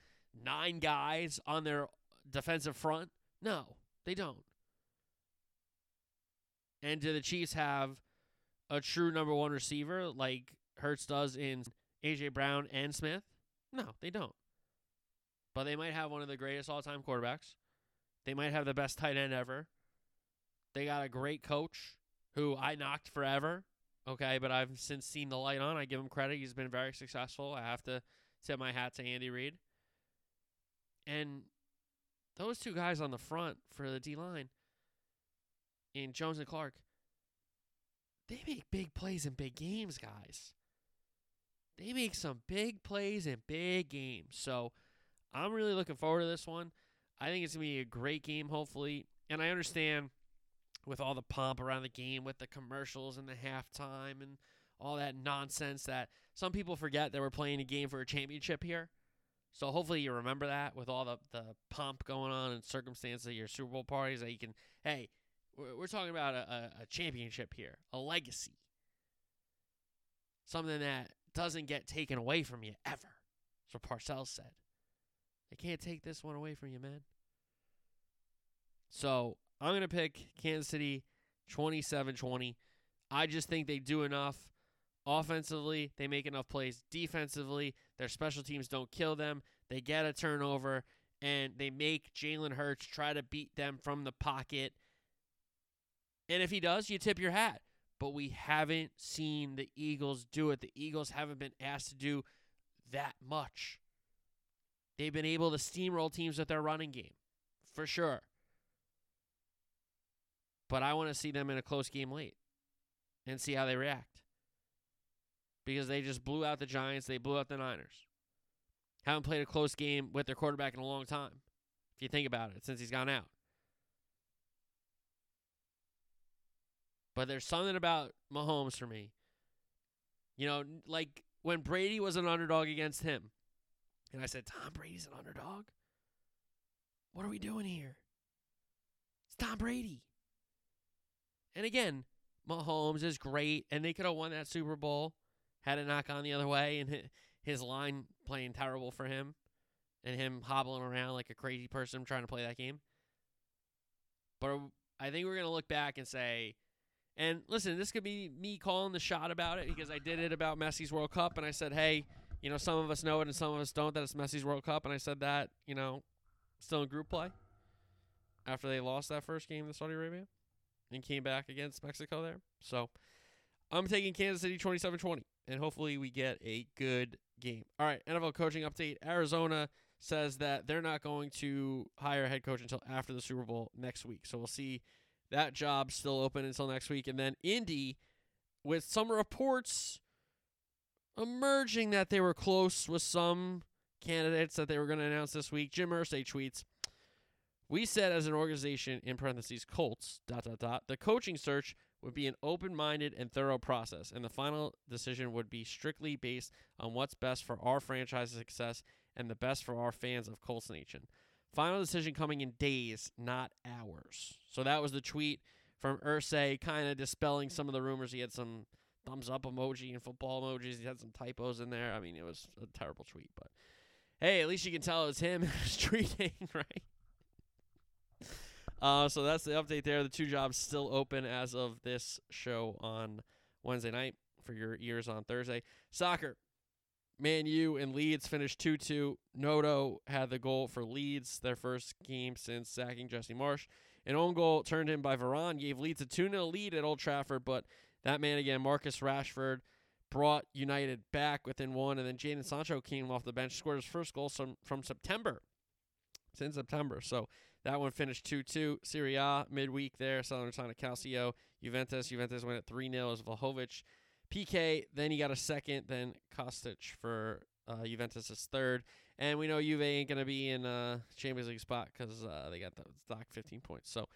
nine guys on their defensive front? No, they don't. And do the Chiefs have a true number one receiver like Hurts does in A.J. Brown and Smith? No, they don't. But they might have one of the greatest all time quarterbacks. They might have the best tight end ever. They got a great coach who I knocked forever. Okay, but I've since seen the light on. I give him credit. He's been very successful. I have to tip my hat to Andy Reid. And those two guys on the front for the D line in Jones and Clark, they make big plays in big games, guys. They make some big plays in big games. So I'm really looking forward to this one. I think it's going to be a great game, hopefully. And I understand with all the pomp around the game, with the commercials and the halftime and all that nonsense that some people forget that we're playing a game for a championship here. So hopefully you remember that with all the, the pomp going on and circumstance of your Super Bowl parties that you can, hey, we're, talking about a, a, championship here, a legacy. something that doesn't get taken away from you ever. What Parcells said. They can't take this one away from you, man. So I'm going to pick Kansas City 27 20. I just think they do enough offensively. They make enough plays defensively. Their special teams don't kill them. They get a turnover and they make Jalen Hurts try to beat them from the pocket. And if he does, you tip your hat. But we haven't seen the Eagles do it. The Eagles haven't been asked to do that much. They've been able to steamroll teams with their running game, for sure. But I want to see them in a close game late and see how they react. Because they just blew out the Giants, they blew out the Niners. Haven't played a close game with their quarterback in a long time, if you think about it, since he's gone out. But there's something about Mahomes for me. You know, like when Brady was an underdog against him, and I said, Tom Brady's an underdog? What are we doing here? It's Tom Brady. And again, Mahomes is great, and they could have won that Super Bowl had it not gone the other way, and his line playing terrible for him, and him hobbling around like a crazy person trying to play that game. But I think we're going to look back and say, and listen, this could be me calling the shot about it because I did it about Messi's World Cup, and I said, hey, you know, some of us know it and some of us don't that it's Messi's World Cup, and I said that, you know, still in group play after they lost that first game to Saudi Arabia and came back against Mexico there. So I'm taking Kansas City 27 20, and hopefully we get a good game. All right, NFL coaching update. Arizona says that they're not going to hire a head coach until after the Super Bowl next week. So we'll see that job still open until next week. And then Indy, with some reports emerging that they were close with some candidates that they were going to announce this week. Jim Irsay tweets, we said as an organization, in parentheses, Colts, dot, dot, dot, the coaching search would be an open minded and thorough process, and the final decision would be strictly based on what's best for our franchise's success and the best for our fans of Colts Nation. Final decision coming in days, not hours. So that was the tweet from Irsay, kind of dispelling some of the rumors. He had some thumbs up emoji and football emojis. He had some typos in there. I mean, it was a terrible tweet, but hey, at least you can tell it was him tweeting, right? Uh, so that's the update there. The two jobs still open as of this show on Wednesday night for your ears on Thursday. Soccer. Man U and Leeds finished 2 2. Gnonto had the goal for Leeds, their first game since sacking Jesse Marsch. An own goal turned in by Varane gave Leeds a 2 0 lead at Old Trafford, but that man again, Marcus Rashford, brought United back within one, and then Jadon Sancho came off the bench, scored his first goal from, from September. Since September. So that one finished 2 2. Serie A midweek there. Salernitana Calcio. Juventus. Juventus went at 3 0 as Vlahovic. PK, then he got a second, then Kostic for uh, Juventus' third. And we know Juve ain't going to be in uh, Champions League spot because uh, they got the stock 15 points. So,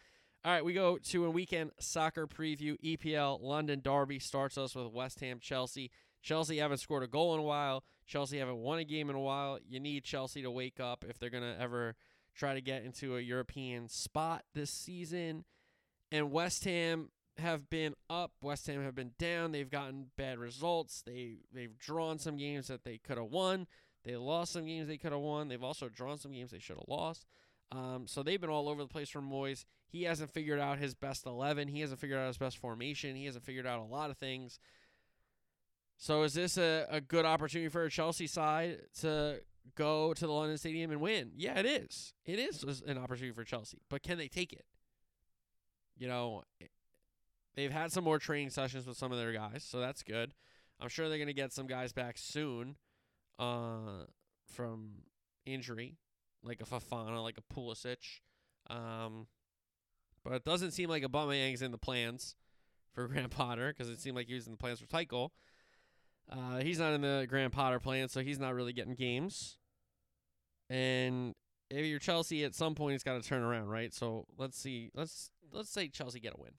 all right, we go to a weekend soccer preview. EPL London Derby starts us with West Ham Chelsea. Chelsea haven't scored a goal in a while. Chelsea haven't won a game in a while. You need Chelsea to wake up if they're going to ever try to get into a European spot this season. And West Ham have been up, West Ham have been down. They've gotten bad results. They they've drawn some games that they could have won. They lost some games they could have won. They've also drawn some games they should have lost. Um, so they've been all over the place from Moyes. He hasn't figured out his best 11. He hasn't figured out his best formation. He hasn't figured out a lot of things. So is this a, a good opportunity for a Chelsea side to go to the London Stadium and win. Yeah, it is. It is an opportunity for Chelsea, but can they take it? You know, eh, they've had some more training sessions with some of their guys, so that's good. I'm sure they're going to get some guys back soon uh, from injury, like a Fofana, like a Pulisic. Um, but it doesn't seem like Aubameyang's in the plans for Graham Potter because it seemed like he was in the plans for Tuchel. Uh, he's not in the Graham Potter plan, so he's not really getting games. And if you're Chelsea, at some point, it's got to turn around, right? So let's see. Let's let's say Chelsea get a win.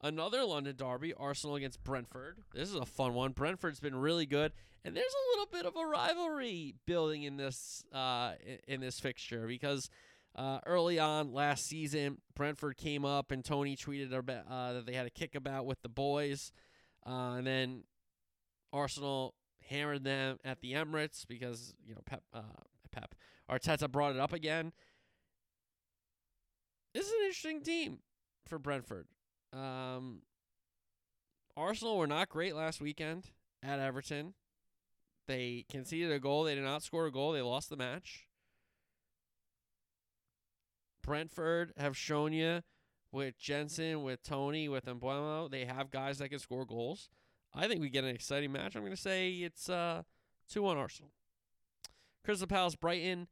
Another London derby, Arsenal against Brentford. This is a fun one. Brentford's been really good, and there's a little bit of a rivalry building in this uh, in this fixture because uh, early on last season, Brentford came up and Toney tweeted about, uh, that they had a kick about with the boys, uh, and then Arsenal hammered them at the Emirates because you know Pep uh, Pep Arteta brought it up again. This is an interesting team for Brentford. Um, Arsenal were not great last weekend at Everton. They conceded a goal. They did not score a goal. They lost the match. Brentford have shown you with Jensen, with Toney, with Mbeumo, they have guys that can score goals. I think we get an exciting match. I'm going to say it's uh, 2 1 Arsenal. Crystal Palace, Brighton.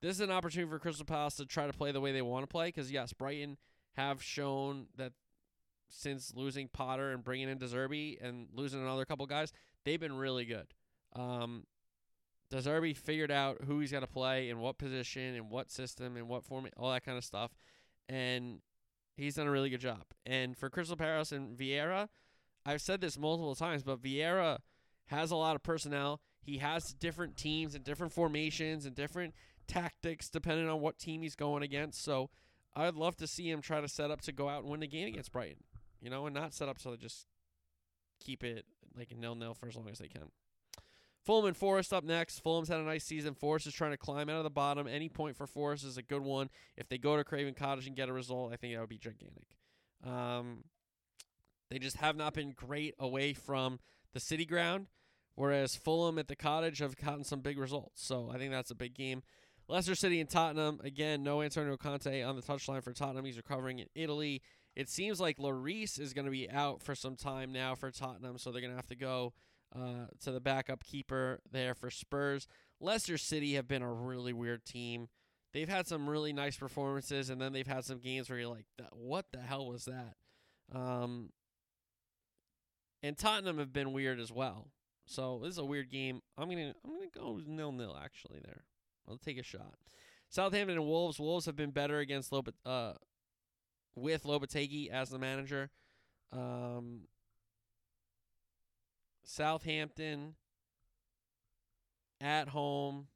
This is an opportunity for Crystal Palace to try to play the way they want to play because, yes, Brighton have shown that since losing Potter and bringing in De Zerbi and losing another couple guys, they've been really good. Um, De Zerbi figured out who he's got to play in what position and what system and what format, all that kind of stuff, and he's done a really good job. And for Crystal Palace and Vieira, I've said this multiple times, but Vieira has a lot of personnel. He has different teams and different formations and different tactics depending on what team he's going against. So I'd love to see him try to set up to go out and win the game against Brighton, you know, and not set up so they just keep it like a nil nil for as long as they can. Fulham and Forest up next. Fulham's had a nice season. Forest is trying to climb out of the bottom. Any point for Forest is a good one. If they go to Craven Cottage and get a result, I think that would be gigantic. Um, they just have not been great away from the city ground, whereas Fulham at the Cottage have gotten some big results. So I think that's a big game. Leicester City and Tottenham. Again, no Antonio Conte on the touchline for Tottenham. He's recovering in Italy. It seems like Lloris is going to be out for some time now for Tottenham, so they're going to have to go uh, to the backup keeper there for Spurs. Leicester City have been a really weird team. They've had some really nice performances, and then they've had some games where you're like, "What the hell was that?" Um, and Tottenham have been weird as well. So this is a weird game. I'm gonna I'm gonna go nil nil actually there. I'll take a shot. Southampton and Wolves. Wolves have been better against Lopet uh with Lopetegui as the manager. Um, Southampton at home.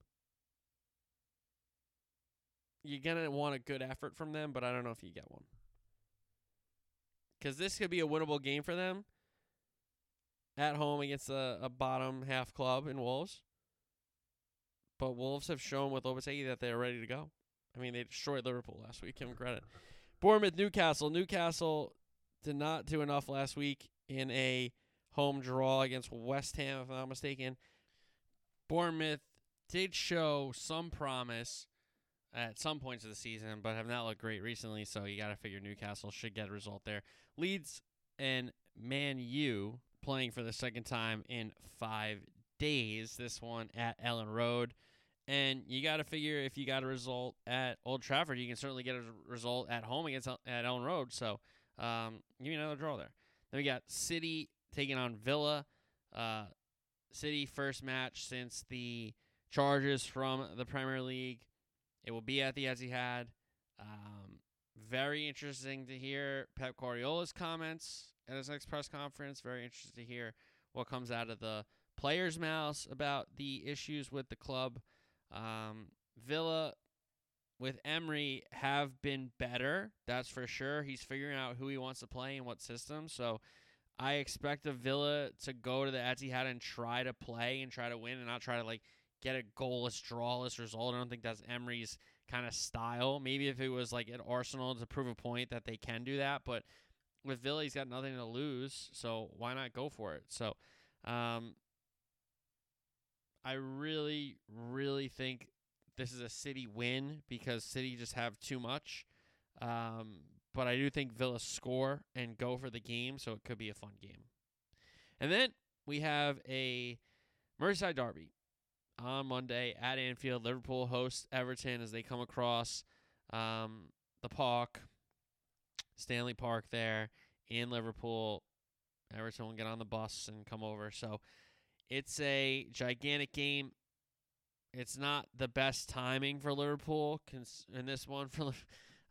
You're to want a good effort from them, but I don't know if you get one. Because this could be a winnable game for them at home against a, a bottom half club in Wolves. But Wolves have shown with Lopetegui that they're ready to go. I mean, they destroyed Liverpool last week. Give them credit. Bournemouth, Newcastle. Newcastle did not do enough last week in a home draw against West Ham, if I'm not mistaken. Bournemouth did show some promise at some points of the season, but have not looked great recently. So you got to figure Newcastle should get a result there. Leeds and Man U playing for the second time in five days. This one at Elland Road. And you got to figure if you got a result at Old Trafford, you can certainly get a result at home against at Elland Road. So um, give me another draw there. Then we got City taking on Villa. Uh, City first match since the charges from the Premier League. It will be at the Etihad. Um, very interesting to hear Pep Guardiola's comments at his next press conference. Very interested to hear what comes out of the players' mouths about the issues with the club. Um, Villa with Emery have been better. That's for sure. He's figuring out who he wants to play and what system. So I expect the Villa to go to the Etihad and try to play and try to win and not try to like get a goalless, drawless result. I don't think that's Emery's kind of style. Maybe if it was like at Arsenal to prove a point that they can do that, but with Villa, he's got nothing to lose, so why not go for it? So, um, I really, really think this is a City win because City just have too much. Um, but I do think Villa score and go for the game, so it could be a fun game. And then we have a Merseyside derby on Monday at Anfield. Liverpool hosts Everton as they come across um, the park, Stanley Park there in Liverpool. Everton will get on the bus and come over. So it's a gigantic game. It's not the best timing for Liverpool in this one for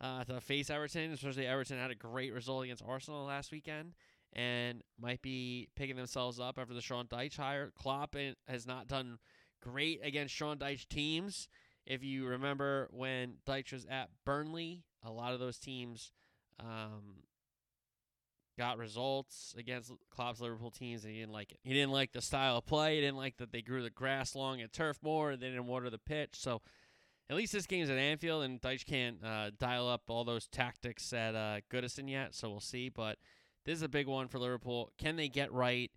uh, to face Everton, especially Everton had a great result against Arsenal last weekend and might be picking themselves up after the Sean Dyche hire. Klopp has not done great against Sean Dyche teams. If you remember when Dyche was at Burnley, a lot of those teams um, got results against Klopp's Liverpool teams, and he didn't like it. He didn't like the style of play. He didn't like that they grew the grass long at Turf Moor. They didn't water the pitch. So at least this game's at Anfield, and Dyche can't uh, dial up all those tactics at uh, Goodison yet. So we'll see. But this is a big one for Liverpool. Can they get right?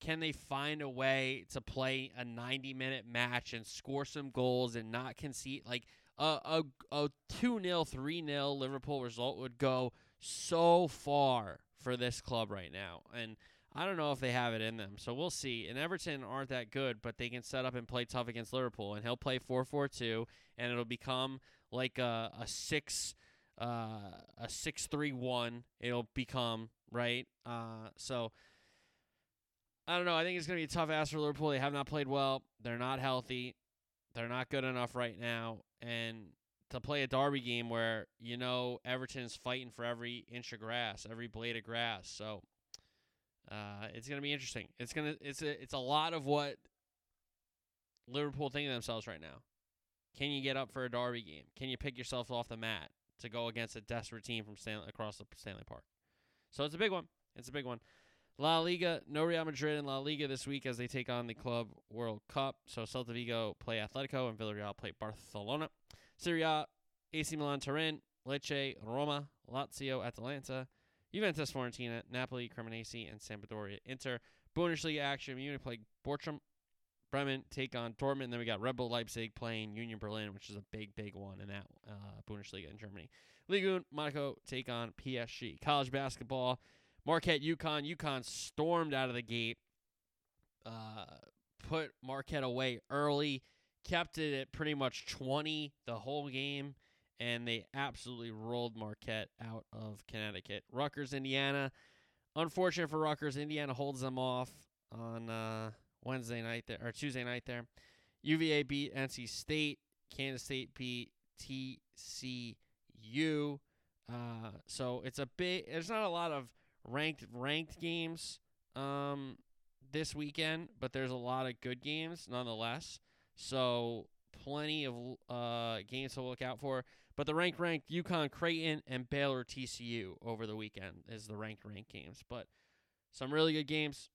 Can they find a way to play a 90 minute match and score some goals and not concede? Like a a, a 2 0, 3 0 Liverpool result would go so far for this club right now. And I don't know if they have it in them. So we'll see. And Everton aren't that good, but they can set up and play tough against Liverpool. And he'll play 4 4 2, and it'll become like a, a 6 uh, a 6 3 1. It'll become, right? Uh, so. I don't know. I think it's going to be a tough ask for Liverpool. They have not played well. They're not healthy. They're not good enough right now. And to play a derby game where you know Everton's fighting for every inch of grass, every blade of grass. So uh, it's to be interesting. It's gonna it's a it's a lot of what Liverpool think of themselves right now. Can you get up for a derby game? Can you pick yourself off the mat to go against a desperate team from Stanley across the Stanley Park? So it's a big one. It's a big one. La Liga, no Real Madrid in La Liga this week as they take on the Club World Cup. So Celta Vigo play Atletico and Villarreal play Barcelona. Serie A, AC Milan, Turin, Lecce, Roma, Lazio, Atalanta, Juventus, Fiorentina, Napoli, Cremonese, and Sampdoria, Inter. Bundesliga action: Munich play Bochum. Bremen take on Dortmund. Then we got Red Bull Leipzig playing Union Berlin, which is a big, big one in that uh, Bundesliga in Germany. Ligue 1, Monaco take on PSG. College basketball. Marquette, UConn. UConn stormed out of the gate, uh, put Marquette away early, kept it at pretty much 20 the whole game, and they absolutely rolled Marquette out of Connecticut. Rutgers, Indiana. Unfortunate for Rutgers, Indiana holds them off on uh, Wednesday night there or Tuesday night there. UVA beat NC State. Kansas State beat TCU. Uh, so it's a big. There's not a lot of ranked ranked games um, this weekend, but there's a lot of good games nonetheless. So plenty of uh, games to look out for. But the ranked ranked UConn, Creighton, and Baylor TCU over the weekend is the ranked ranked games. But some really good games.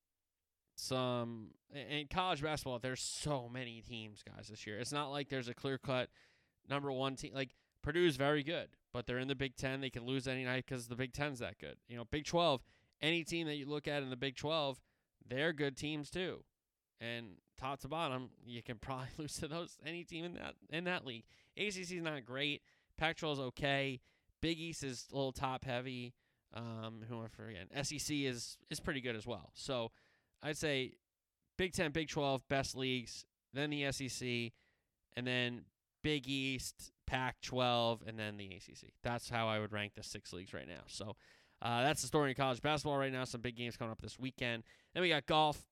Some in college basketball, there's so many teams, guys, this year. It's not like there's a clear cut number one team. Like Purdue's very good, but they're in the Big Ten. They can lose any night because the Big Ten's that good. You know, Big Twelve. Any team that you look at in the Big Twelve, they're good teams too. And top to bottom, you can probably lose to those any team in that in that league. ACC is not great. Pac-12 is okay. Big East is a little top heavy. Um, who am I forgetting? SEC is is pretty good as well. So I'd say Big Ten, Big Twelve, best leagues, then the SEC, and then Big East, Pac-12, and then the ACC. That's how I would rank the six leagues right now. So uh, that's the story in college basketball right now. Some big games coming up this weekend. Then we got golf.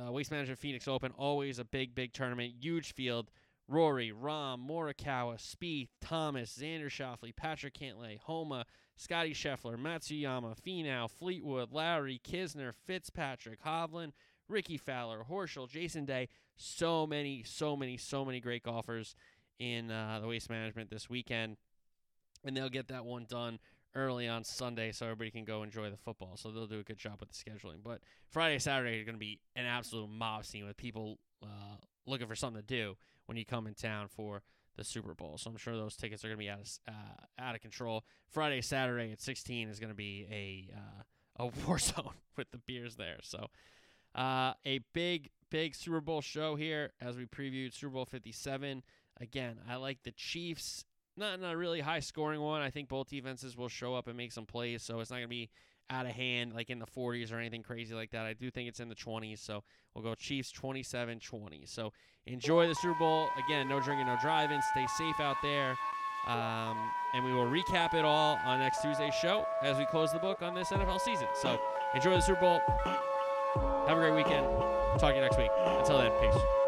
Uh, Waste Management Phoenix Open, always a big, big tournament. Huge field. Rory, Rahm, Morikawa, Spieth, Thomas, Xander Schauffele, Patrick Cantlay, Homa, Scottie Scheffler, Matsuyama, Finau, Fleetwood, Lowry, Kisner, Fitzpatrick, Hovland, Rickie Fowler, Horschel, Jason Day. So many, so many, so many great golfers in uh, the Waste Management this weekend. And they'll get that one done early on Sunday so everybody can go enjoy the football. So they'll do a good job with the scheduling. But Friday, Saturday are going to be an absolute mob scene with people uh, looking for something to do when you come in town for the Super Bowl. So I'm sure those tickets are going to be out of uh, out of control. Friday, Saturday at 16 is going to be a uh, a war zone with the beers there. So uh, a big big Super Bowl show here as we previewed Super Bowl 57. Again, I like the Chiefs not, not a really high scoring one. I think both defenses will show up and make some plays, so it's not going to be out of hand like in the 40s or anything crazy like that. I do think it's in the 20s, so we'll go Chiefs 27 20. So enjoy the Super Bowl. Again, no drinking, no driving. Stay safe out there. Um, and we will recap it all on next Tuesday's show as we close the book on this NFL season. So enjoy the Super Bowl. Have a great weekend. Talk to you next week. Until then, peace.